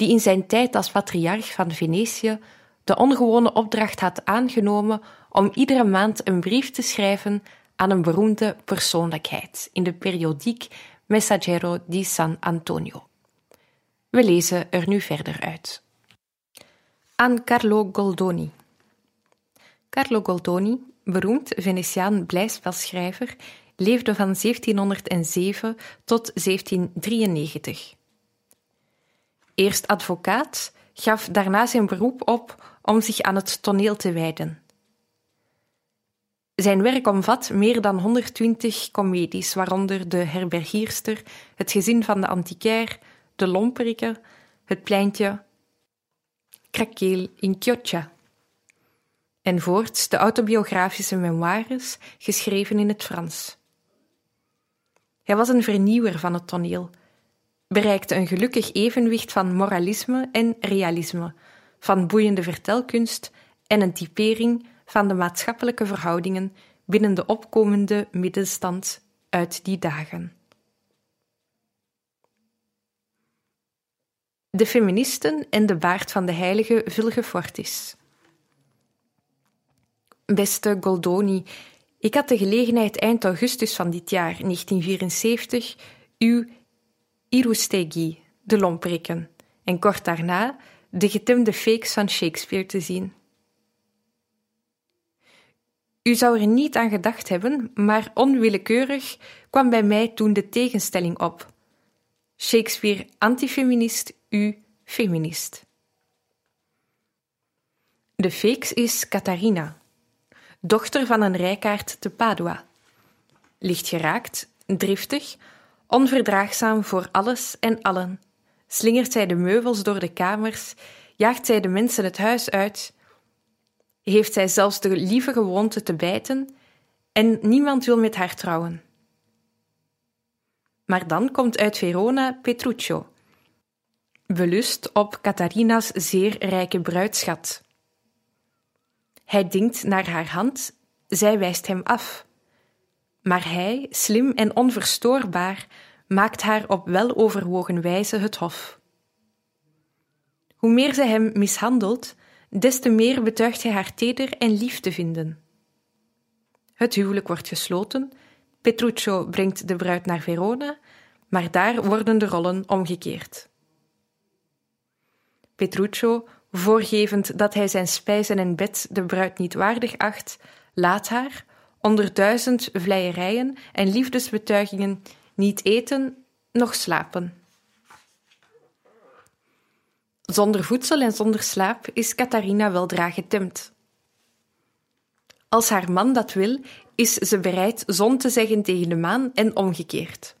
die in zijn tijd als patriarch van Venetië de ongewone opdracht had aangenomen om iedere maand een brief te schrijven aan een beroemde persoonlijkheid in de periodiek Messaggero di San Antonio. We lezen er nu verder uit. Aan Carlo Goldoni. Carlo Goldoni, beroemd Venetiaan blijspelschrijver, leefde van 1707 tot 1793. Eerst advocaat, gaf daarna zijn beroep op om zich aan het toneel te wijden. Zijn werk omvat meer dan 120 comedies, waaronder De Herbergierster, Het gezin van de antiquair, De Lomperike, Het pleintje, Krakeel in Chioggia. En voorts de autobiografische memoires, geschreven in het Frans. Hij was een vernieuwer van het toneel, bereikte een gelukkig evenwicht van moralisme en realisme, van boeiende vertelkunst en een typering van de maatschappelijke verhoudingen binnen de opkomende middenstand uit die dagen. De feministen en de baard van de heilige Vilgefortis. Beste Goldoni, ik had de gelegenheid eind augustus van dit jaar, 1974, uw Irustegi, de lomprikken, en kort daarna de getemde fakes van Shakespeare te zien. U zou er niet aan gedacht hebben, maar onwillekeurig kwam bij mij toen de tegenstelling op. Shakespeare antifeminist, u feminist. De fakes is Catharina, dochter van een rijkaard te Padua. Lichtgeraakt, driftig, onverdraagzaam voor alles en allen, slingert zij de meubels door de kamers, jaagt zij de mensen het huis uit, heeft zij zelfs de lieve gewoonte te bijten en niemand wil met haar trouwen. Maar dan komt uit Verona Petruccio, belust op Catharina's zeer rijke bruidschat. Hij dinkt naar haar hand, zij wijst hem af. Maar hij, slim en onverstoorbaar, maakt haar op weloverwogen wijze het hof. Hoe meer zij hem mishandelt, des te meer betuigt hij haar teder en lief te vinden. Het huwelijk wordt gesloten, Petruccio brengt de bruid naar Verona, maar daar worden de rollen omgekeerd. Petruccio, voorgevend dat hij zijn spijzen en bed de bruid niet waardig acht, laat haar, onder duizend vleierijen en liefdesbetuigingen, niet eten, noch slapen. Zonder voedsel en zonder slaap is Catharina weldra getemd. Als haar man dat wil, is ze bereid zon te zeggen tegen de maan en omgekeerd.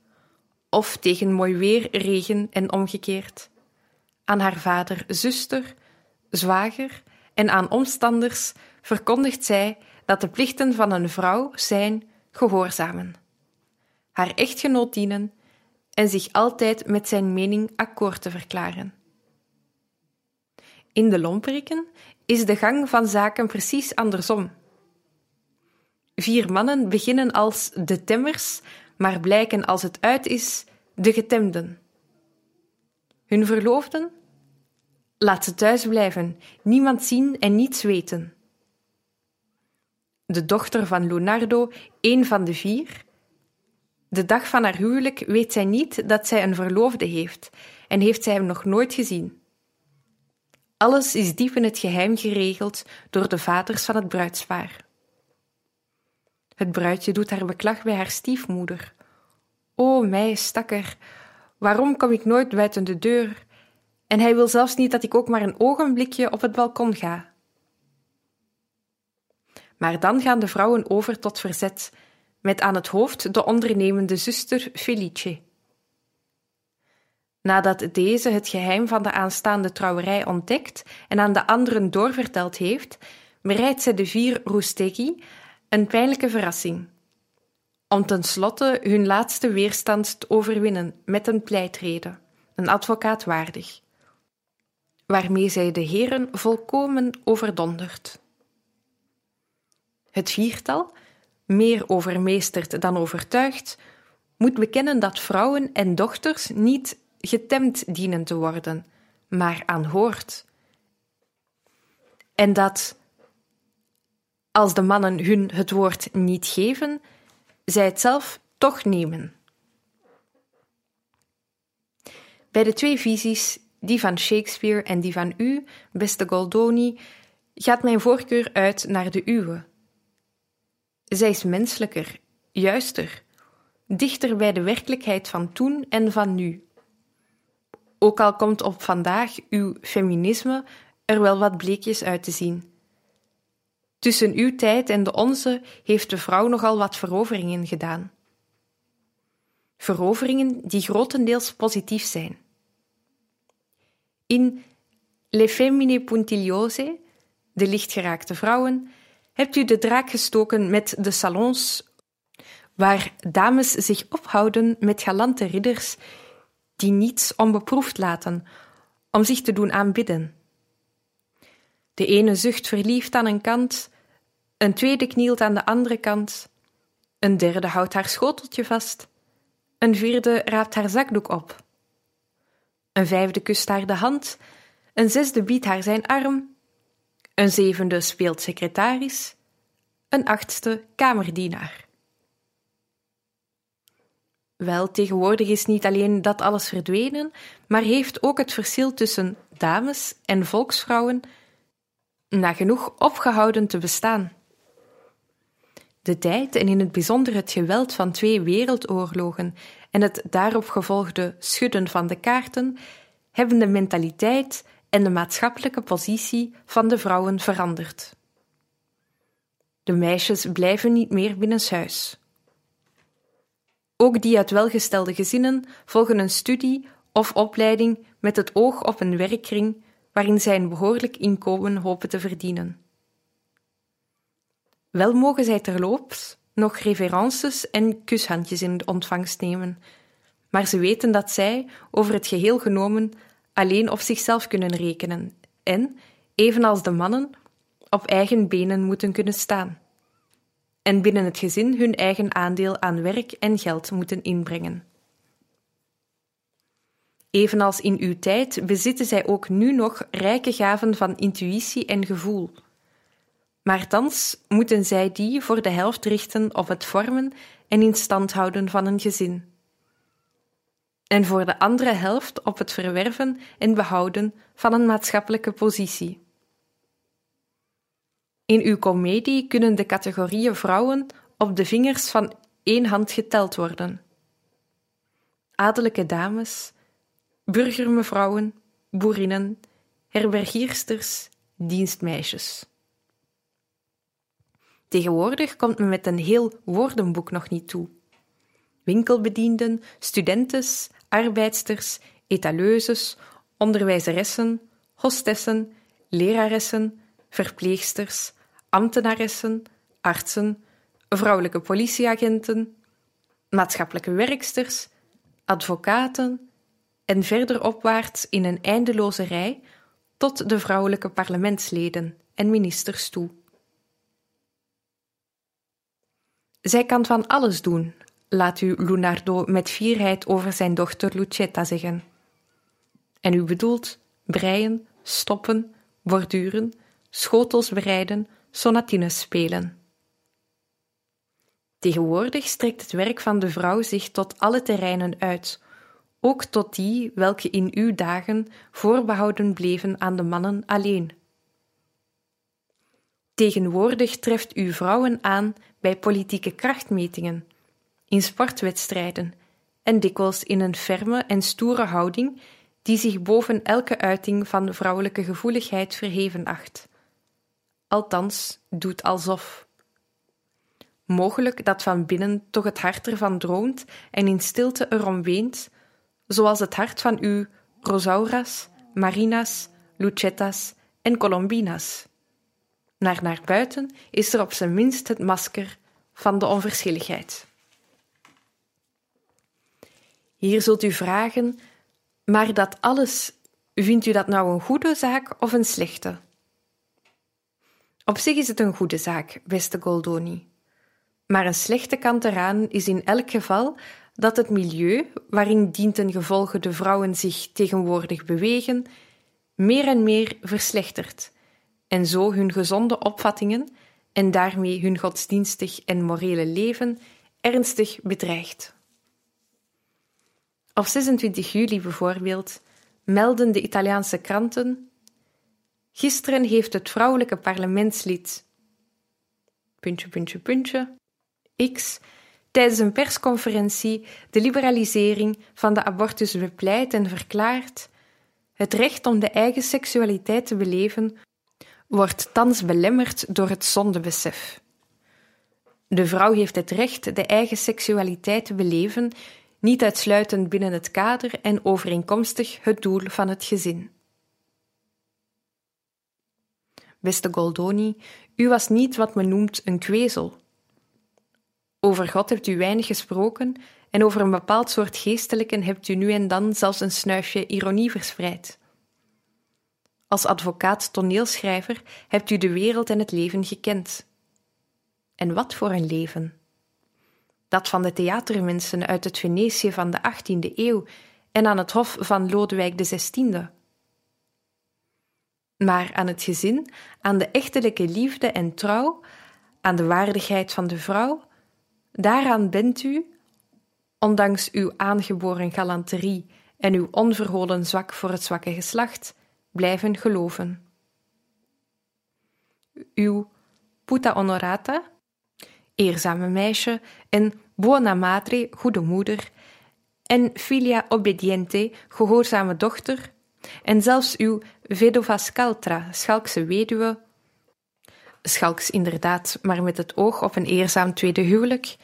Of tegen mooi weer, regen en omgekeerd. Aan haar vader, zuster, zwager en aan omstanders verkondigt zij dat de plichten van een vrouw zijn gehoorzamen, haar echtgenoot dienen en zich altijd met zijn mening akkoord te verklaren. In de lomperiken is de gang van zaken precies andersom. Vier mannen beginnen als de temmers, maar blijken als het uit is de getemden. Hun verloofden? Laat ze thuis blijven, niemand zien en niets weten. De dochter van Leonardo, een van de vier. De dag van haar huwelijk weet zij niet dat zij een verloofde heeft en heeft zij hem nog nooit gezien. Alles is diep in het geheim geregeld door de vaders van het bruidspaar. Het bruidje doet haar beklag bij haar stiefmoeder. O, mij, stakker, waarom kom ik nooit buiten de deur? En hij wil zelfs niet dat ik ook maar een ogenblikje op het balkon ga. Maar dan gaan de vrouwen over tot verzet, met aan het hoofd de ondernemende zuster Felice. Nadat deze het geheim van de aanstaande trouwerij ontdekt en aan de anderen doorverteld heeft, bereidt zij de vier Roesteghi een pijnlijke verrassing. Om tenslotte hun laatste weerstand te overwinnen met een pleitrede, een advocaat waardig, waarmee zij de heren volkomen overdondert. Het viertal, meer overmeesterd dan overtuigd, moet bekennen dat vrouwen en dochters niet getemd dienen te worden, maar aanhoord. En dat, als de mannen hun het woord niet geven, zij het zelf toch nemen. Bij de twee visies, die van Shakespeare en die van u, beste Goldoni, gaat mijn voorkeur uit naar de uwe. Zij is menselijker, juister, dichter bij de werkelijkheid van toen en van nu. Ook al komt op vandaag uw feminisme er wel wat bleekjes uit te zien. Tussen uw tijd en de onze heeft de vrouw nogal wat veroveringen gedaan. Veroveringen die grotendeels positief zijn. In Le Femmine Puntigliose, de lichtgeraakte vrouwen, hebt u de draak gestoken met de salons, waar dames zich ophouden met galante ridders die niets onbeproefd laten om zich te doen aanbidden. De ene zucht verliefd aan een kant, een tweede knielt aan de andere kant, een derde houdt haar schoteltje vast, een vierde raapt haar zakdoek op, een vijfde kust haar de hand, een zesde biedt haar zijn arm, een zevende speelt secretaris, een achtste kamerdienaar. Wel, tegenwoordig is niet alleen dat alles verdwenen, maar heeft ook het verschil tussen dames en volksvrouwen nagenoeg opgehouden te bestaan. De tijd en in het bijzonder het geweld van twee wereldoorlogen en het daarop gevolgde schudden van de kaarten hebben de mentaliteit en de maatschappelijke positie van de vrouwen veranderd. De meisjes blijven niet meer binnenshuis. Ook die uit welgestelde gezinnen volgen een studie of opleiding met het oog op een werkkring waarin zij een behoorlijk inkomen hopen te verdienen. Wel mogen zij terloops nog reverences en kushandjes in ontvangst nemen, maar ze weten dat zij, over het geheel genomen, alleen op zichzelf kunnen rekenen en, evenals de mannen, op eigen benen moeten kunnen staan en binnen het gezin hun eigen aandeel aan werk en geld moeten inbrengen. Evenals in uw tijd bezitten zij ook nu nog rijke gaven van intuïtie en gevoel. Maar thans moeten zij die voor de helft richten op het vormen en in stand houden van een gezin. En voor de andere helft op het verwerven en behouden van een maatschappelijke positie. In uw komedie kunnen de categorieën vrouwen op de vingers van één hand geteld worden. Adellijke dames, burgermevrouwen, boerinnen, herbergiersters, dienstmeisjes. Tegenwoordig komt men met een heel woordenboek nog niet toe. Winkelbedienden, studentes, arbeidsters, etaleuses, onderwijzeressen, hostessen, leraressen, verpleegsters, ambtenaressen, artsen, vrouwelijke politieagenten, maatschappelijke werksters, advocaten en verder opwaarts in een eindeloze rij tot de vrouwelijke parlementsleden en ministers toe. Zij kan van alles doen, laat u Lunardo met fierheid over zijn dochter Lucetta zeggen. En u bedoelt breien, stoppen, borduren, schotels bereiden, sonatines spelen. Tegenwoordig strekt het werk van de vrouw zich tot alle terreinen uit, ook tot die welke in uw dagen voorbehouden bleven aan de mannen alleen. Tegenwoordig treft u vrouwen aan bij politieke krachtmetingen, in sportwedstrijden en dikwijls in een ferme en stoere houding die zich boven elke uiting van vrouwelijke gevoeligheid verheven acht. Althans, doet alsof. Mogelijk dat van binnen toch het hart ervan droomt en in stilte erom weent, zoals het hart van uw Rosauras, Marinas, Lucettas en Colombinas. Naar naar buiten is er op zijn minst het masker van de onverschilligheid. Hier zult u vragen, maar dat alles, vindt u dat nou een goede zaak of een slechte? Op zich is het een goede zaak, beste Goldoni. Maar een slechte kant eraan is in elk geval dat het milieu waarin dientengevolge de vrouwen zich tegenwoordig bewegen, meer en meer verslechtert en zo hun gezonde opvattingen en daarmee hun godsdienstig en morele leven ernstig bedreigt. Op 26 juli bijvoorbeeld melden de Italiaanse kranten Gisteren heeft het vrouwelijke parlementslid puntje, puntje, X tijdens een persconferentie de liberalisering van de abortus bepleit en verklaart het recht om de eigen seksualiteit te beleven wordt thans belemmerd door het zondebesef. De vrouw heeft het recht de eigen seksualiteit te beleven, niet uitsluitend binnen het kader en overeenkomstig het doel van het gezin. Beste Goldoni, u was niet wat men noemt een kwezel. Over God hebt u weinig gesproken en over een bepaald soort geestelijken hebt u nu en dan zelfs een snuifje ironie verspreid. Als advocaat toneelschrijver hebt u de wereld en het leven gekend. En wat voor een leven! Dat van de theatermensen uit het Venetië van de 18e eeuw en aan het hof van Lodewijk XVI. Maar aan het gezin, aan de echtelijke liefde en trouw, aan de waardigheid van de vrouw, daaraan bent u, ondanks uw aangeboren galanterie en uw onverholen zwak voor het zwakke geslacht, blijven geloven. Uw puta honorata, eerzame meisje, en buona madre, goede moeder, en filia obediente, gehoorzame dochter, en zelfs uw vedova scaltra, schalkse weduwe, schalks inderdaad, maar met het oog op een eerzaam tweede huwelijk,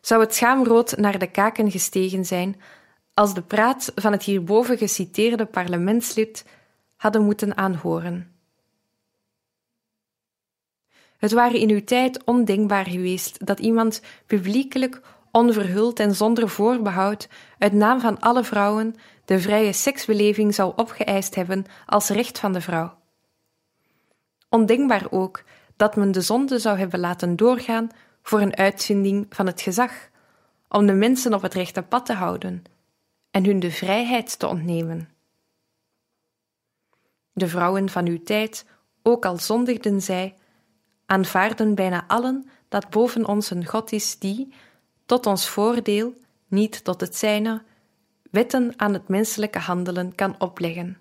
zou het schaamrood naar de kaken gestegen zijn als de praat van het hierboven geciteerde parlementslid hadden moeten aanhoren. Het waren in uw tijd ondenkbaar geweest dat iemand publiekelijk, onverhuld en zonder voorbehoud, uit naam van alle vrouwen, de vrije seksbeleving zou opgeëist hebben als recht van de vrouw. Ondenkbaar ook dat men de zonde zou hebben laten doorgaan voor een uitvinding van het gezag, om de mensen op het rechte pad te houden en hun de vrijheid te ontnemen. De vrouwen van uw tijd, ook al zondigden zij, aanvaarden bijna allen dat boven ons een God is die, tot ons voordeel, niet tot het zijne, wetten aan het menselijke handelen kan opleggen.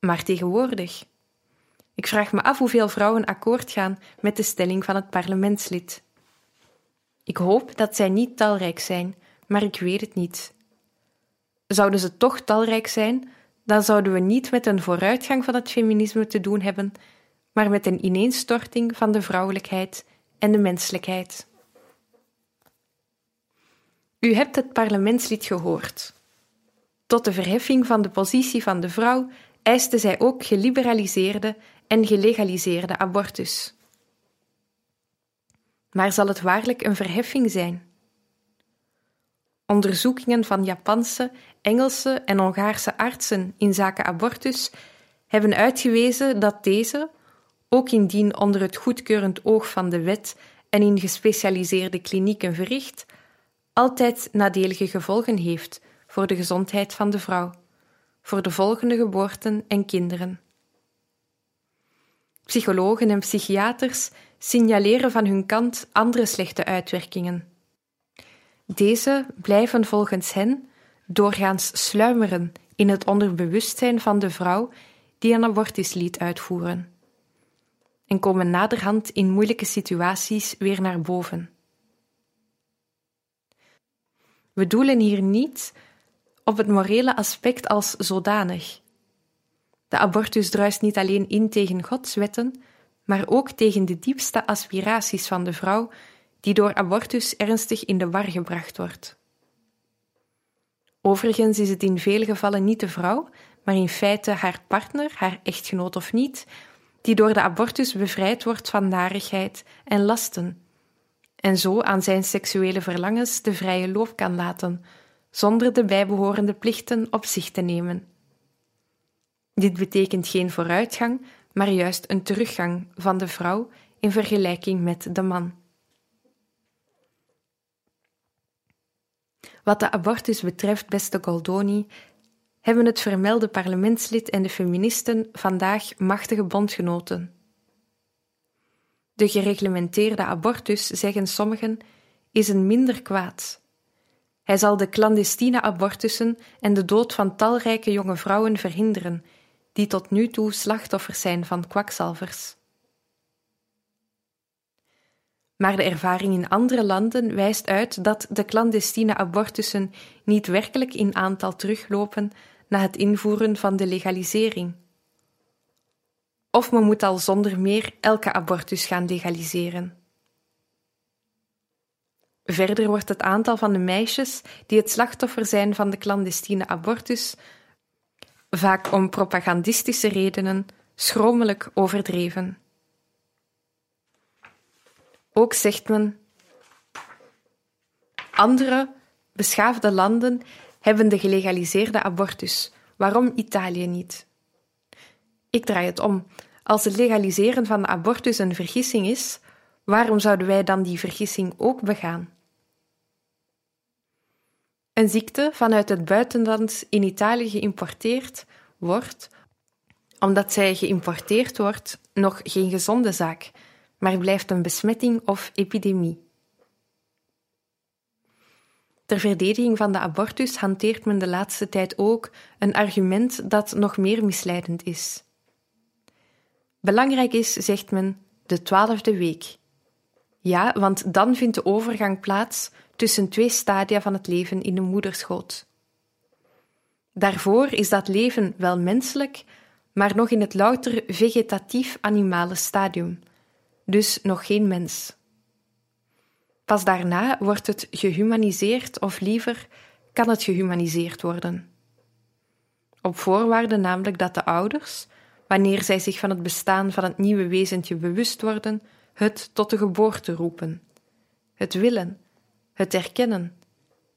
Maar tegenwoordig, ik vraag me af hoeveel vrouwen akkoord gaan met de stelling van het parlementslid. Ik hoop dat zij niet talrijk zijn, maar ik weet het niet. Zouden ze toch talrijk zijn, dan zouden we niet met een vooruitgang van het feminisme te doen hebben, maar met een ineenstorting van de vrouwelijkheid en de menselijkheid. U hebt het parlementslid gehoord. Tot de verheffing van de positie van de vrouw eiste zij ook geliberaliseerde en gelegaliseerde abortus. Maar zal het waarlijk een verheffing zijn? Onderzoekingen van Japanse, Engelse en Hongaarse artsen in zaken abortus hebben uitgewezen dat deze, ook indien onder het goedkeurend oog van de wet en in gespecialiseerde klinieken verricht, altijd nadelige gevolgen heeft voor de gezondheid van de vrouw, voor de volgende geboorten en kinderen. Psychologen en psychiaters signaleren van hun kant andere slechte uitwerkingen. Deze blijven volgens hen doorgaans sluimeren in het onderbewustzijn van de vrouw die een abortus liet uitvoeren en komen naderhand in moeilijke situaties weer naar boven. We doelen hier niet op het morele aspect als zodanig. De abortus druist niet alleen in tegen Gods wetten, maar ook tegen de diepste aspiraties van de vrouw, die door abortus ernstig in de war gebracht wordt. Overigens is het in vele gevallen niet de vrouw, maar in feite haar partner, haar echtgenoot of niet, die door de abortus bevrijd wordt van narigheid en lasten, en zo aan zijn seksuele verlangens de vrije loop kan laten, zonder de bijbehorende plichten op zich te nemen. Dit betekent geen vooruitgang, maar juist een teruggang van de vrouw in vergelijking met de man. Wat de abortus betreft, beste Goldoni, hebben het vermelde parlementslid en de feministen vandaag machtige bondgenoten. De gereglementeerde abortus, zeggen sommigen, is een minder kwaad. Hij zal de clandestine abortussen en de dood van talrijke jonge vrouwen verhinderen, die tot nu toe slachtoffers zijn van kwakzalvers. Maar de ervaring in andere landen wijst uit dat de clandestine abortussen niet werkelijk in aantal teruglopen na het invoeren van de legalisering. Of men moet al zonder meer elke abortus gaan legaliseren. Verder wordt het aantal van de meisjes die het slachtoffer zijn van de clandestine abortus, vaak om propagandistische redenen, schromelijk overdreven. Ook zegt men: andere beschaafde landen hebben de gelegaliseerde abortus. Waarom Italië niet? Ik draai het om. Als het legaliseren van de abortus een vergissing is, waarom zouden wij dan die vergissing ook begaan? Een ziekte vanuit het buitenland in Italië geïmporteerd wordt, omdat zij geïmporteerd wordt, nog geen gezonde zaak, maar blijft een besmetting of epidemie. Ter verdediging van de abortus hanteert men de laatste tijd ook een argument dat nog meer misleidend is. Belangrijk is, zegt men, de twaalfde week. Ja, want dan vindt de overgang plaats tussen twee stadia van het leven in de moederschoot. Daarvoor is dat leven wel menselijk, maar nog in het louter vegetatief-animale stadium, dus nog geen mens. Pas daarna wordt het gehumaniseerd, of liever kan het gehumaniseerd worden. Op voorwaarde namelijk dat de ouders, wanneer zij zich van het bestaan van het nieuwe wezentje bewust worden, het tot de geboorte roepen, het willen, het erkennen,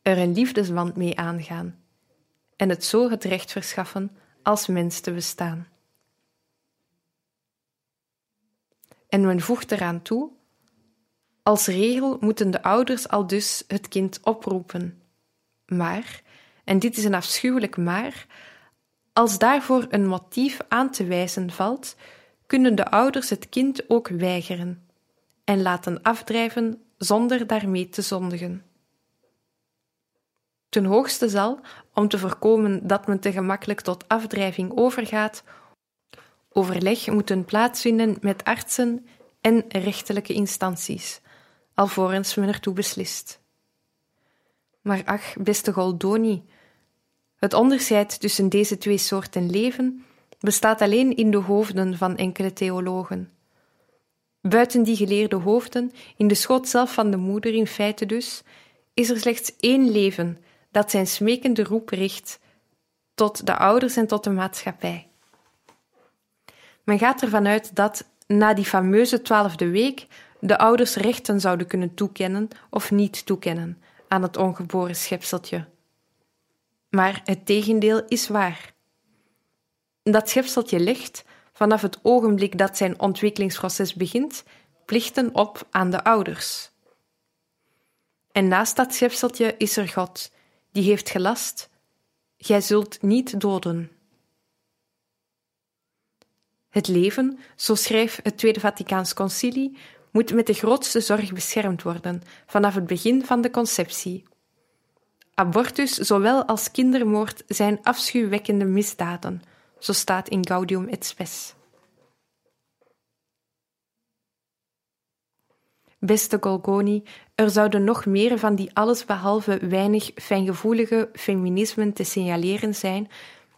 er een liefdesband mee aangaan en het zo het recht verschaffen als mens te bestaan. En men voegt eraan toe als regel moeten de ouders al dus het kind oproepen. Maar, en dit is een afschuwelijk maar, als daarvoor een motief aan te wijzen valt, kunnen de ouders het kind ook weigeren en laten afdrijven zonder daarmee te zondigen. Ten hoogste zal, om te voorkomen dat men te gemakkelijk tot afdrijving overgaat, overleg moeten plaatsvinden met artsen en rechterlijke instanties, alvorens men ertoe beslist. Maar ach, beste Goldoni, het onderscheid tussen deze twee soorten leven bestaat alleen in de hoofden van enkele theologen. Buiten die geleerde hoofden, in de schoot zelf van de moeder in feite dus, is er slechts één leven dat zijn smekende roep richt tot de ouders en tot de maatschappij. Men gaat ervan uit dat na die fameuze twaalfde week de ouders rechten zouden kunnen toekennen of niet toekennen aan het ongeboren schepseltje. Maar het tegendeel is waar. Dat schepseltje legt, vanaf het ogenblik dat zijn ontwikkelingsproces begint, plichten op aan de ouders. En naast dat schepseltje is er God, die heeft gelast: Gij zult niet doden. Het leven, zo schrijft het Tweede Vaticaans Concilie, moet met de grootste zorg beschermd worden vanaf het begin van de conceptie. Abortus, zowel als kindermoord, zijn afschuwwekkende misdaden, zo staat in Gaudium et Spes. Beste Golgoni, er zouden nog meer van die allesbehalve weinig fijngevoelige feminismen te signaleren zijn,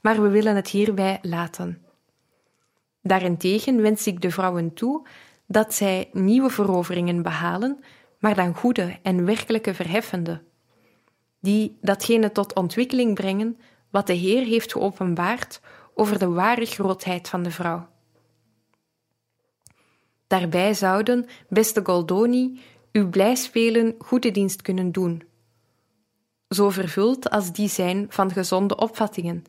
maar we willen het hierbij laten. Daarentegen wens ik de vrouwen toe dat zij nieuwe veroveringen behalen, maar dan goede en werkelijke verheffende, die datgene tot ontwikkeling brengen wat de Heer heeft geopenbaard over de ware grootheid van de vrouw. Daarbij zouden, beste Goldoni, uw blijspelen goede dienst kunnen doen. Zo vervuld als die zijn van gezonde opvattingen,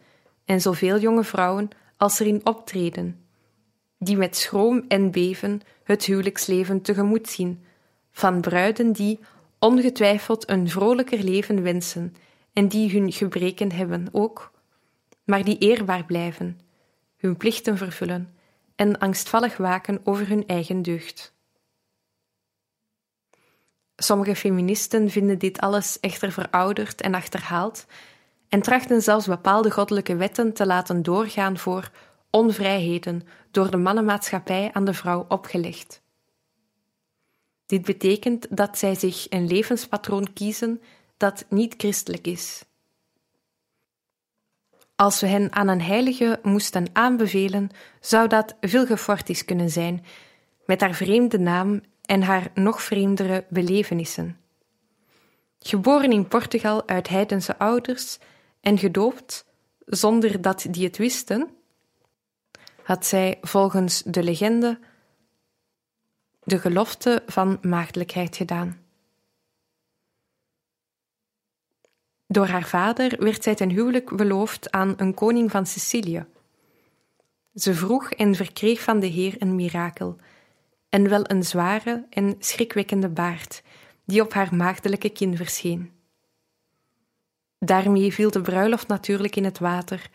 en zoveel jonge vrouwen als erin optreden, die met schroom en beven het huwelijksleven tegemoet zien, van bruiden die ongetwijfeld een vrolijker leven wensen en die hun gebreken hebben ook, maar die eerbaar blijven, hun plichten vervullen en angstvallig waken over hun eigen deugd. Sommige feministen vinden dit alles echter verouderd en achterhaald en trachten zelfs bepaalde goddelijke wetten te laten doorgaan voor onvrijheden door de mannenmaatschappij aan de vrouw opgelegd. Dit betekent dat zij zich een levenspatroon kiezen dat niet christelijk is. Als we hen aan een heilige moesten aanbevelen, zou dat Vilgefortis kunnen zijn, met haar vreemde naam en haar nog vreemdere belevenissen. Geboren in Portugal uit heidense ouders en gedoopt, zonder dat die het wisten, had zij volgens de legende de gelofte van maagdelijkheid gedaan. Door haar vader werd zij ten huwelijk beloofd aan een koning van Sicilië. Ze vroeg en verkreeg van de Heer een mirakel, en wel een zware en schrikwekkende baard, die op haar maagdelijke kin verscheen. Daarmee viel de bruiloft natuurlijk in het water.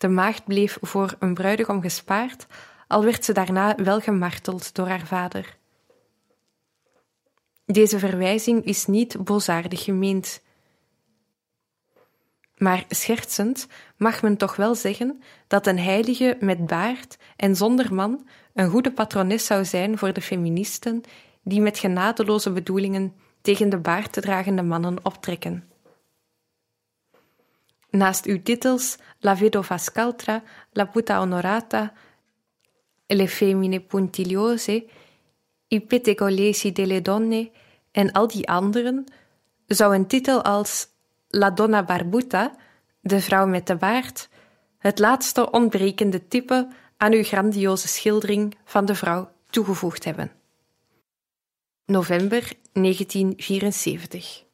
De maagd bleef voor een bruidegom gespaard, al werd ze daarna wel gemarteld door haar vader. Deze verwijzing is niet bozaardig gemeend. Maar schertsend mag men toch wel zeggen dat een heilige met baard en zonder man een goede patrones zou zijn voor de feministen die met genadeloze bedoelingen tegen de baarddragende mannen optrekken. Naast uw titels La vedova scaltra, La puta onorata, Le femmine puntigliose, I pettegolesi delle donne en al die anderen zou een titel als La Donna Barbuta, de vrouw met de baard, het laatste ontbrekende type aan uw grandioze schildering van de vrouw toegevoegd hebben. November 1974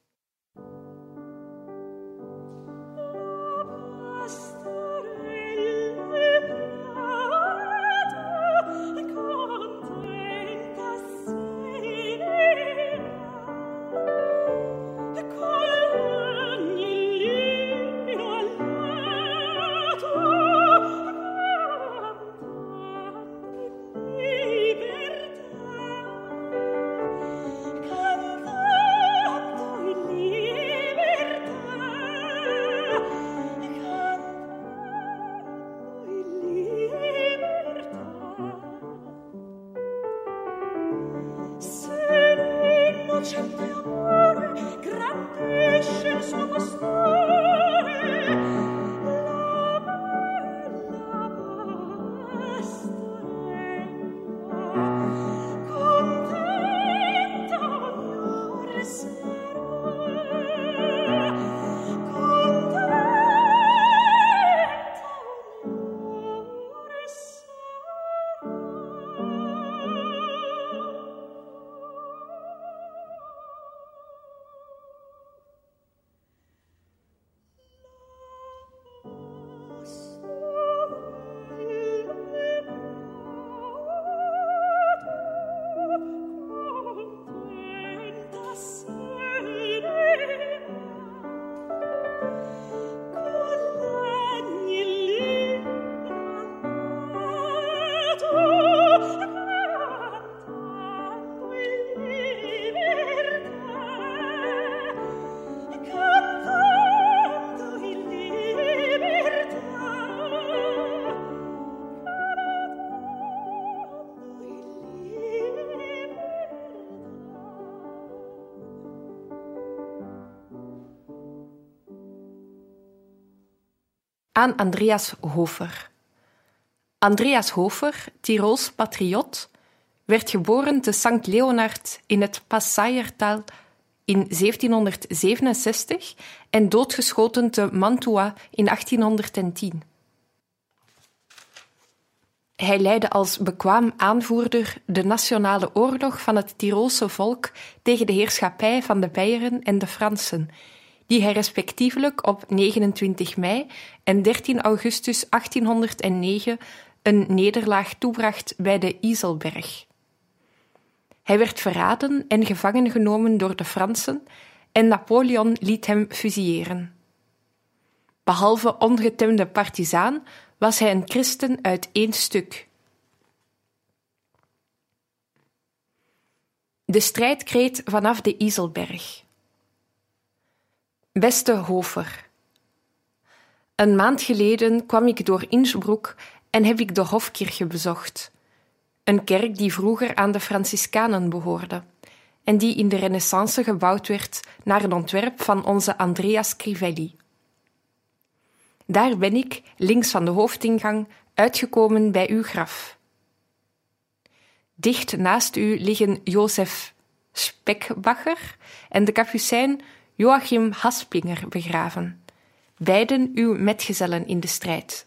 Andreas Hofer. Andreas Hofer, Tirols patriot, werd geboren te St. Leonard in het Passaiertal in 1767 en doodgeschoten te Mantua in 1810. Hij leidde als bekwaam aanvoerder de nationale oorlog van het Tirolse volk tegen de heerschappij van de Beieren en de Fransen, die hij respectievelijk op 29 mei en 13 augustus 1809 een nederlaag toebracht bij de Iselberg. Hij werd verraden en gevangen genomen door de Fransen en Napoleon liet hem fusilleren. Behalve ongetemde partizaan was hij een christen uit één stuk. De strijdkreet vanaf de Iselberg. Beste Hofer, een maand geleden kwam ik door Innsbruck en heb ik de Hofkirche bezocht, een kerk die vroeger aan de Franciscanen behoorde en die in de Renaissance gebouwd werd naar een ontwerp van onze Andrea Scrivelli. Daar ben ik, links van de hoofdingang, uitgekomen bij uw graf. Dicht naast u liggen Jozef Spekbacher en de kapucijn Joachim Haspinger begraven, beiden uw metgezellen in de strijd.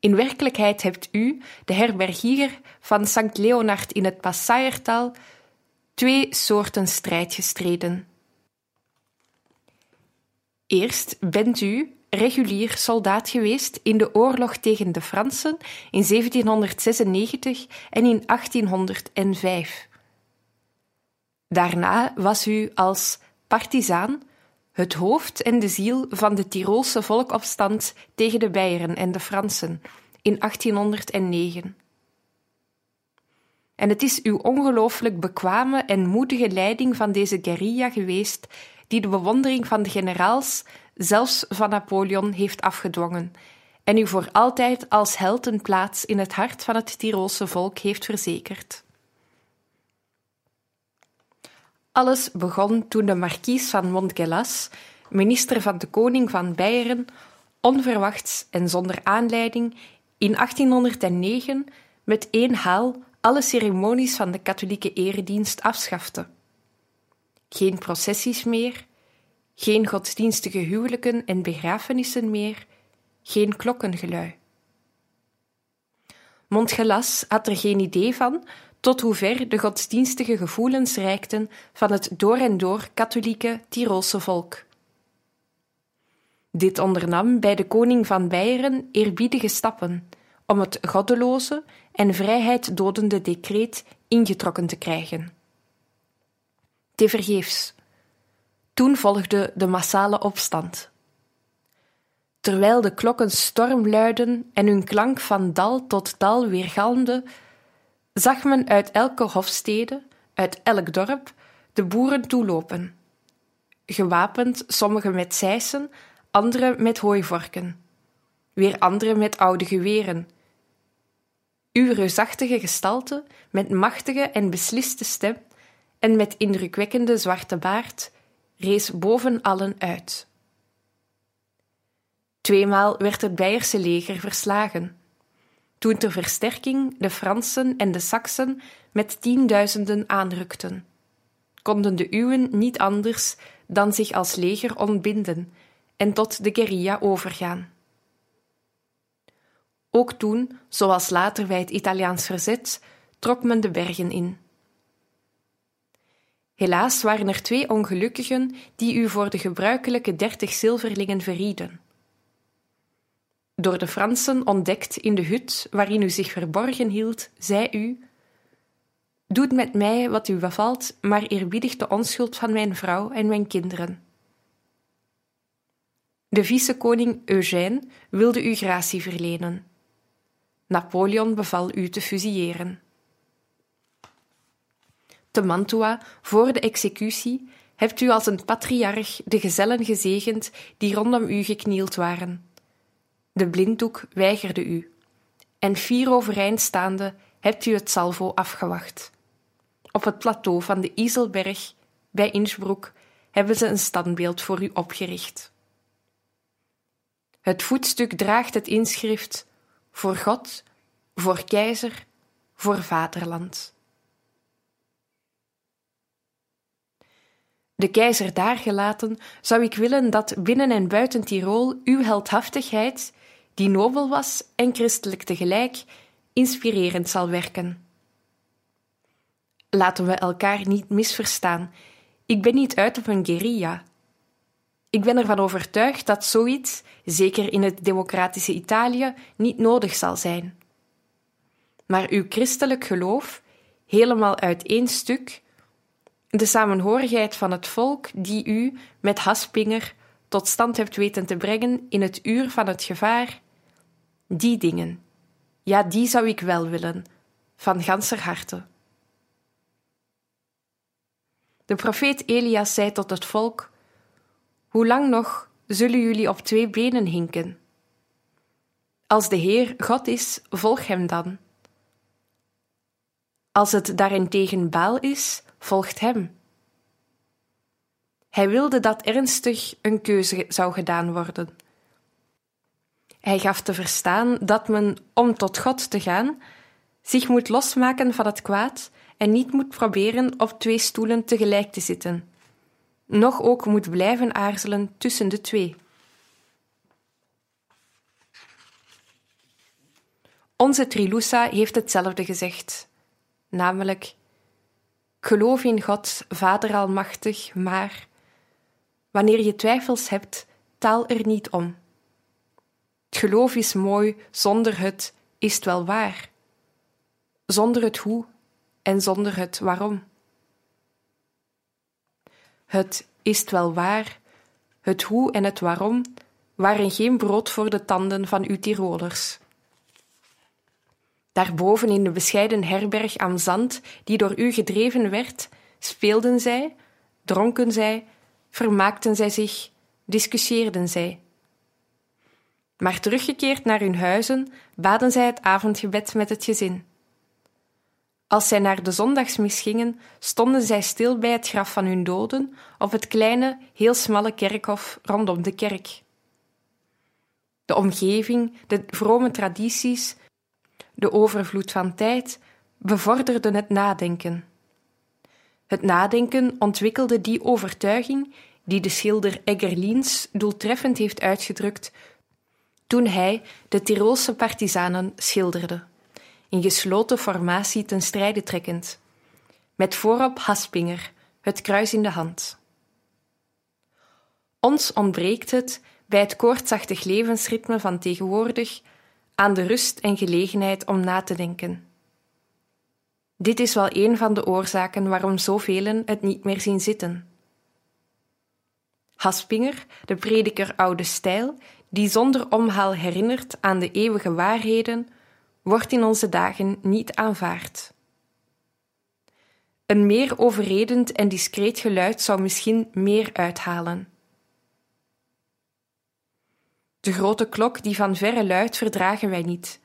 In werkelijkheid hebt u, de herbergier van Sankt Leonard in het Passaiertal, twee soorten strijd gestreden. Eerst bent u regulier soldaat geweest in de oorlog tegen de Fransen in 1796 en in 1805. Daarna was u als partizaan het hoofd en de ziel van de Tirolse volkopstand tegen de Beieren en de Fransen in 1809. En het is uw ongelooflijk bekwame en moedige leiding van deze guerrilla geweest die de bewondering van de generaals, zelfs van Napoleon, heeft afgedwongen en u voor altijd als held een plaats in het hart van het Tirolse volk heeft verzekerd. Alles begon toen de markies van Montgelas, minister van de koning van Beieren, onverwachts en zonder aanleiding in 1809 met één haal alle ceremonies van de katholieke eredienst afschafte. Geen processies meer, geen godsdienstige huwelijken en begrafenissen meer, geen klokkengelui. Montgelas had er geen idee van tot hoever de godsdienstige gevoelens reikten van het door en door katholieke Tirolse volk. Dit ondernam bij de koning van Beieren eerbiedige stappen om het goddeloze en vrijheid dodende decreet ingetrokken te krijgen. Tevergeefs. Toen volgde de massale opstand. Terwijl de klokken storm luiden en hun klank van dal tot dal weergalmde, zag men uit elke hofstede, uit elk dorp, de boeren toelopen. Gewapend, sommigen met zeisen, anderen met hooivorken, weer anderen met oude geweren. Uw reusachtige gestalte, met machtige en besliste stem en met indrukwekkende zwarte baard, rees boven allen uit. Tweemaal werd het Beierse leger verslagen toen ter versterking de Fransen en de Saksen met tienduizenden aanrukten. Konden de uwen niet anders dan zich als leger ontbinden en tot de guerrilla overgaan. Ook toen, zoals later bij het Italiaans verzet, trok men de bergen in. Helaas waren er twee ongelukkigen die u voor de gebruikelijke dertig zilverlingen verrieden door de Fransen ontdekt in de hut waarin u zich verborgen hield, zei u: Doet met mij wat u bevalt, maar eerbiedig de onschuld van mijn vrouw en mijn kinderen. De vice-koning Eugène wilde u gratie verlenen. Napoleon beval u te fusilleren. Te Mantua, voor de executie, hebt u als een patriarch de gezellen gezegend die rondom u geknield waren de blinddoek weigerde u, en vier overeind staande hebt u het salvo afgewacht. Op het plateau van de Iselberg bij Innsbruck hebben ze een standbeeld voor u opgericht. Het voetstuk draagt het inschrift voor God, voor keizer, voor vaderland. De keizer daargelaten, zou ik willen dat binnen en buiten Tirol uw heldhaftigheid, die nobel was en christelijk tegelijk, inspirerend zal werken. Laten we elkaar niet misverstaan. Ik ben niet uit op een guerilla. Ik ben ervan overtuigd dat zoiets, zeker in het democratische Italië, niet nodig zal zijn. Maar uw christelijk geloof, helemaal uit één stuk, de samenhorigheid van het volk die u met Haspinger tot stand hebt weten te brengen in het uur van het gevaar, die dingen, ja, die zou ik wel willen, van ganser harte. De profeet Elias zei tot het volk: Hoe lang nog zullen jullie op twee benen hinken? Als de Heer God is, volg hem dan. Als het daarentegen Baal is, volgt hem. Hij wilde dat ernstig een keuze zou gedaan worden. Hij gaf te verstaan dat men, om tot God te gaan, zich moet losmaken van het kwaad en niet moet proberen op twee stoelen tegelijk te zitten, noch ook moet blijven aarzelen tussen de twee. Onze Trilusa heeft hetzelfde gezegd, namelijk: Geloof in God, Vader Almachtig, maar wanneer je twijfels hebt, taal er niet om. Het geloof is mooi, zonder het is het wel waar. Zonder het hoe en zonder het waarom. Het is het wel waar, het hoe en het waarom waren geen brood voor de tanden van uw Tirolers. Daarboven in de bescheiden herberg aan zand, die door u gedreven werd, speelden zij, dronken zij, vermaakten zij zich, discussieerden zij. Maar teruggekeerd naar hun huizen, baden zij het avondgebed met het gezin. Als zij naar de zondagsmis gingen, stonden zij stil bij het graf van hun doden op het kleine, heel smalle kerkhof rondom de kerk. De omgeving, de vrome tradities, de overvloed van tijd bevorderden het nadenken. Het nadenken ontwikkelde die overtuiging die de schilder Eggerliens doeltreffend heeft uitgedrukt toen hij de Tirolse partizanen schilderde, in gesloten formatie ten strijde trekkend, met voorop Haspinger, het kruis in de hand. Ons ontbreekt het, bij het koortsachtig levensritme van tegenwoordig, aan de rust en gelegenheid om na te denken. Dit is wel een van de oorzaken waarom zoveel het niet meer zien zitten. Haspinger, de prediker oude stijl, die zonder omhaal herinnert aan de eeuwige waarheden, wordt in onze dagen niet aanvaard. Een meer overredend en discreet geluid zou misschien meer uithalen. De grote klok die van verre luidt verdragen wij niet.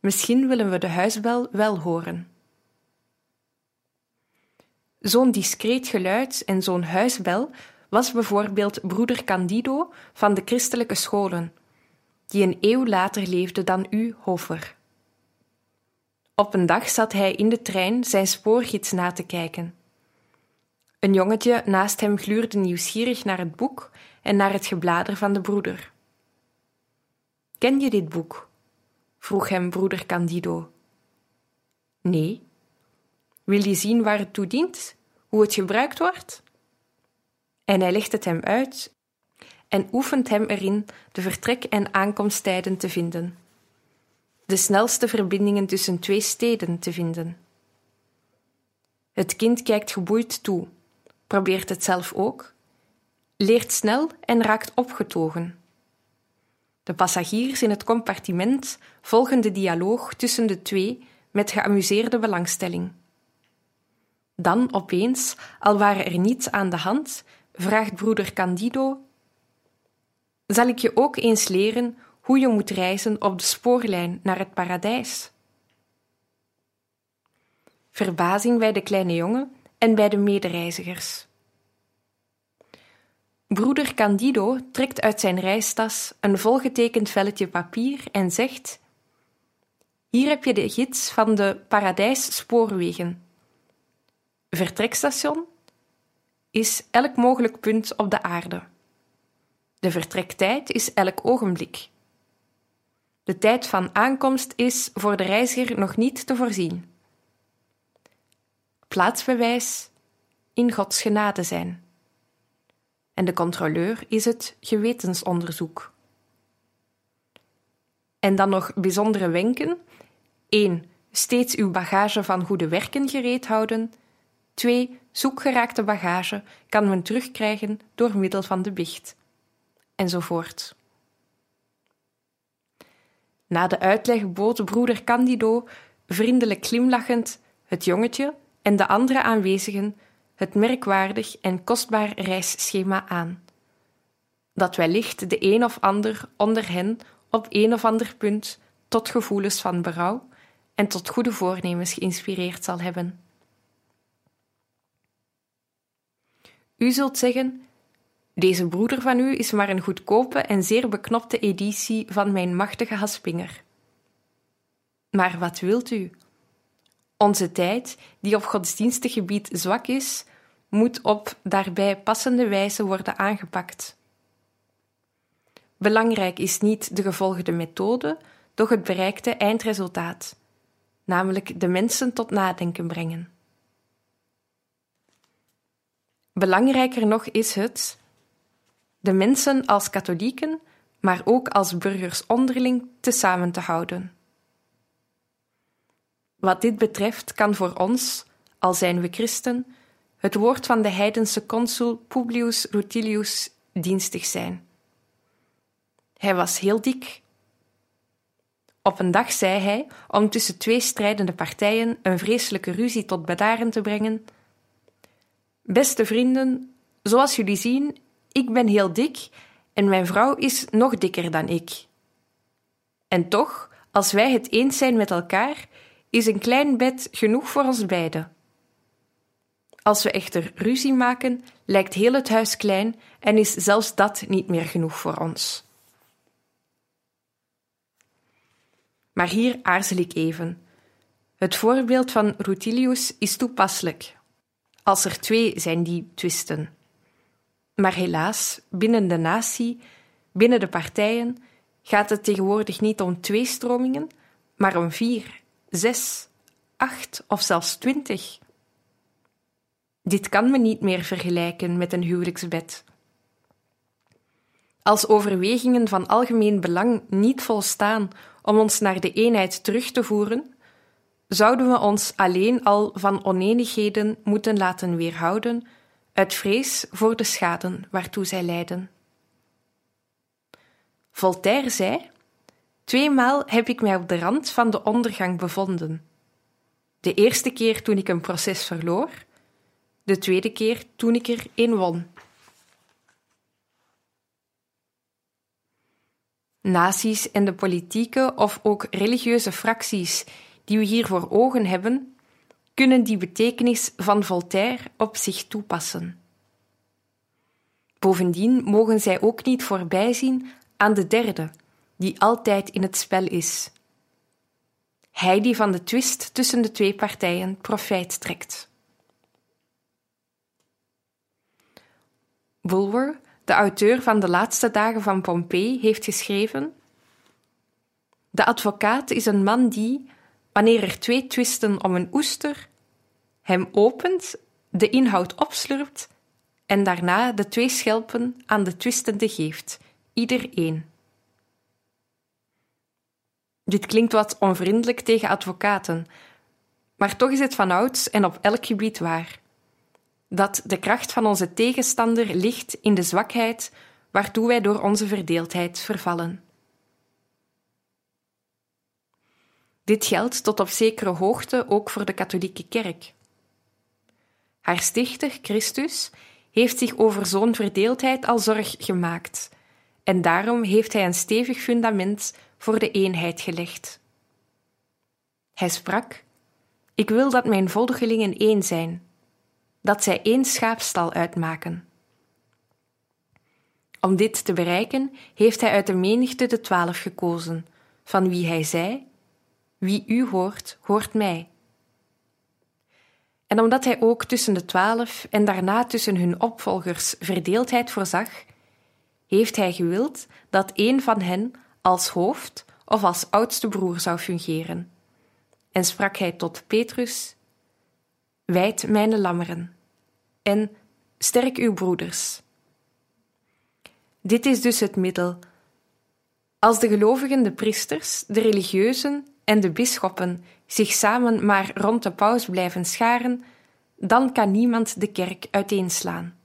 Misschien willen we de huisbel wel horen. Zo'n discreet geluid en zo'n huisbel was bijvoorbeeld broeder Candido van de christelijke scholen, die een eeuw later leefde dan u, Hofer. Op een dag zat hij in de trein zijn spoorgids na te kijken. Een jongetje naast hem gluurde nieuwsgierig naar het boek en naar het geblader van de broeder. Ken je dit boek? vroeg hem broeder Candido. Nee. Wil je zien waar het toe dient, hoe het gebruikt wordt? En hij legt het hem uit en oefent hem erin de vertrek- en aankomsttijden te vinden, de snelste verbindingen tussen twee steden te vinden. Het kind kijkt geboeid toe, probeert het zelf ook, leert snel en raakt opgetogen. De passagiers in het compartiment volgen de dialoog tussen de twee met geamuseerde belangstelling. Dan opeens, al waren er niets aan de hand, vraagt broeder Candido: Zal ik je ook eens leren hoe je moet reizen op de spoorlijn naar het paradijs? Verbazing bij de kleine jongen en bij de medereizigers. Broeder Candido trekt uit zijn reistas een volgetekend velletje papier en zegt: Hier heb je de gids van de Paradijs Spoorwegen. Vertrekstation is elk mogelijk punt op de aarde. De vertrektijd is elk ogenblik. De tijd van aankomst is voor de reiziger nog niet te voorzien. Plaatsbewijs in Gods genade zijn. En de controleur is het gewetensonderzoek. En dan nog bijzondere wenken. 1. Steeds uw bagage van goede werken gereed houden. 2. Zoekgeraakte bagage kan men terugkrijgen door middel van de biecht. Enzovoort. Na de uitleg bood broeder Candido, vriendelijk glimlachend, het jongetje en de andere aanwezigen het merkwaardig en kostbaar reisschema aan. Dat wellicht de een of ander onder hen op een of ander punt tot gevoelens van berouw en tot goede voornemens geïnspireerd zal hebben. U zult zeggen: Deze broeder van u is maar een goedkope en zeer beknopte editie van mijn machtige Haspinger. Maar wat wilt u? Onze tijd, die op godsdienstig gebied zwak is, moet op daarbij passende wijze worden aangepakt. Belangrijk is niet de gevolgde methode, doch het bereikte eindresultaat, namelijk de mensen tot nadenken brengen. Belangrijker nog is het de mensen als katholieken, maar ook als burgers onderling te samen te houden. Wat dit betreft kan voor ons, al zijn we christen, het woord van de heidense consul Publius Rutilius dienstig zijn. Hij was heel dik. Op een dag zei hij, om tussen twee strijdende partijen een vreselijke ruzie tot bedaren te brengen: Beste vrienden, zoals jullie zien, ik ben heel dik en mijn vrouw is nog dikker dan ik. En toch, als wij het eens zijn met elkaar, is een klein bed genoeg voor ons beiden. Als we echter ruzie maken, lijkt heel het huis klein en is zelfs dat niet meer genoeg voor ons. Maar hier aarzel ik even. Het voorbeeld van Rutilius is toepasselijk. Als er twee zijn die twisten. Maar helaas, binnen de natie, binnen de partijen, gaat het tegenwoordig niet om twee stromingen, maar om vier, zes, acht of zelfs twintig. Dit kan men niet meer vergelijken met een huwelijksbed. Als overwegingen van algemeen belang niet volstaan om ons naar de eenheid terug te voeren, zouden we ons alleen al van oneenigheden moeten laten weerhouden uit vrees voor de schade waartoe zij leiden. Voltaire zei: Tweemaal heb ik mij op de rand van de ondergang bevonden. De eerste keer toen ik een proces verloor, de tweede keer toen ik er een won. Naties en de politieke of ook religieuze fracties die we hier voor ogen hebben, kunnen die betekenis van Voltaire op zich toepassen. Bovendien mogen zij ook niet voorbijzien aan de derde, die altijd in het spel is. Hij die van de twist tussen de twee partijen profijt trekt. Bulwer, de auteur van De laatste dagen van Pompei, heeft geschreven: De advocaat is een man die, wanneer er twee twisten om een oester, hem opent, de inhoud opslurpt en daarna de twee schelpen aan de twistende geeft, ieder één. Dit klinkt wat onvriendelijk tegen advocaten, maar toch is het van ouds en op elk gebied waar dat de kracht van onze tegenstander ligt in de zwakheid waartoe wij door onze verdeeldheid vervallen. Dit geldt tot op zekere hoogte ook voor de katholieke kerk. Haar stichter, Christus, heeft zich over zo'n verdeeldheid al zorg gemaakt, en daarom heeft hij een stevig fundament voor de eenheid gelegd. Hij sprak: Ik wil dat mijn volgelingen één zijn dat zij één schaapstal uitmaken. Om dit te bereiken heeft hij uit de menigte de twaalf gekozen, van wie hij zei: Wie u hoort, hoort mij. En omdat hij ook tussen de twaalf en daarna tussen hun opvolgers verdeeldheid voorzag, heeft hij gewild dat een van hen als hoofd of als oudste broer zou fungeren. En sprak hij tot Petrus: Wijd mijn lammeren en sterk uw broeders. Dit is dus het middel. Als de gelovigen, de priesters, de religieuzen en de bisschoppen zich samen maar rond de paus blijven scharen, dan kan niemand de kerk uiteenslaan.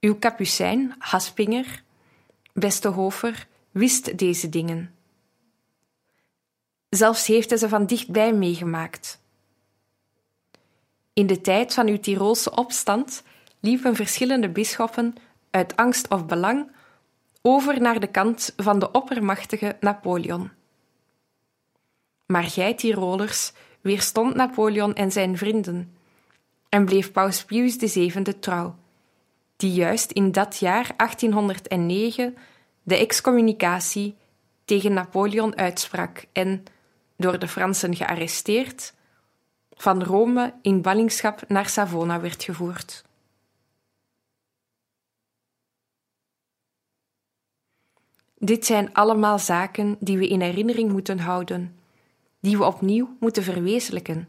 Uw kapucijn, Haspinger, beste Hofer, wist deze dingen. Zelfs heeft hij ze van dichtbij meegemaakt. In de tijd van uw Tiroolse opstand liepen verschillende bisschoppen uit angst of belang over naar de kant van de oppermachtige Napoleon. Maar gij, Tirolers, weerstond Napoleon en zijn vrienden en bleef Paus Pius VII trouw, die juist in dat jaar 1809 de excommunicatie tegen Napoleon uitsprak en, door de Fransen gearresteerd, van Rome in ballingschap naar Savona werd gevoerd. Dit zijn allemaal zaken die we in herinnering moeten houden, die we opnieuw moeten verwezenlijken,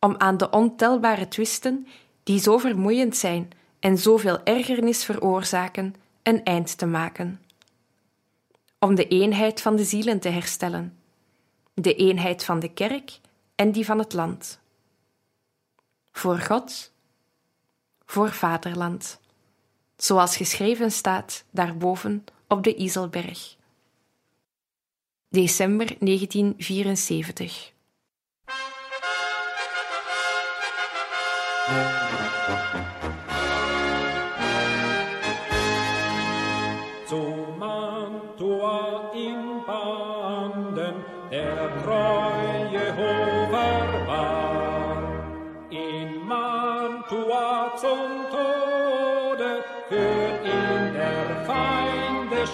om aan de ontelbare twisten die zo vermoeiend zijn en zoveel ergernis veroorzaken, een eind te maken. Om de eenheid van de zielen te herstellen, de eenheid van de kerk en die van het land. Voor God, voor vaderland, zoals geschreven staat daarboven op de Iselberg. December 1974.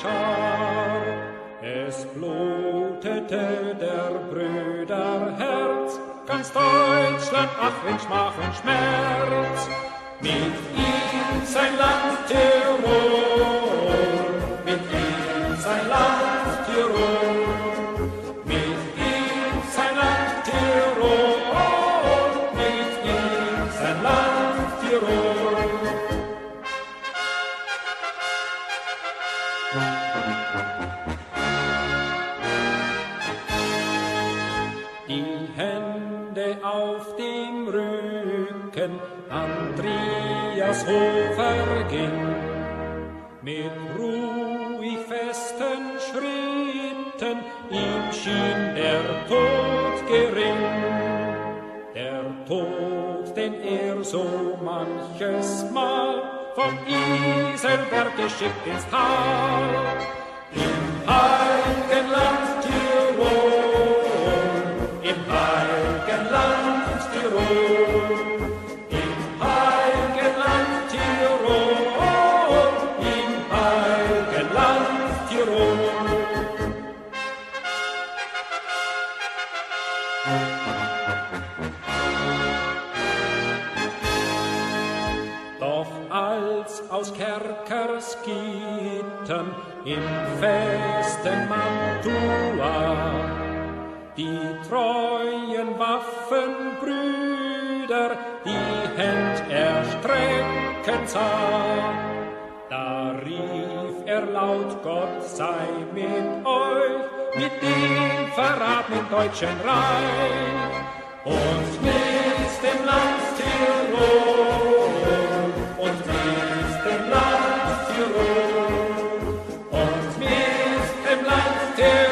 Schar. Es blutete der Brüder Herz, ganz Deutschland, ach, wenn Schmach und Schmerz, mit ihm sein Land Tirol, Die Hände auf dem Rücken, Andreas Hofer ging mit ruhig festen Schritten, ihm schien der Tod gering. Der Tod, den er so manches Mal vom Iselberg geschickt ins Tal, im Eigenland Tirol, Waffenbrüder die Händ erstrecken sah, da rief er laut, Gott sei mit euch, mit dem Verrat im deutschen Reich. Und mit dem Land Tirol und mit dem Land Tirol. Und mit dem Land Tirol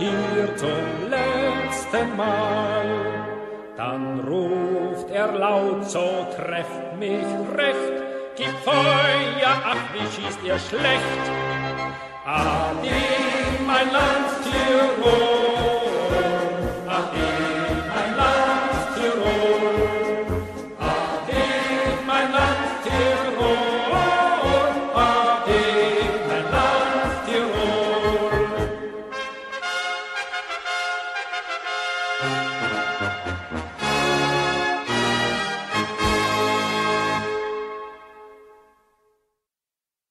hier zum letzten Mal. Dann ruft er laut, so trefft mich recht, gib Feuer, ach, wie schießt ihr schlecht. Ade, mein Land Tirol,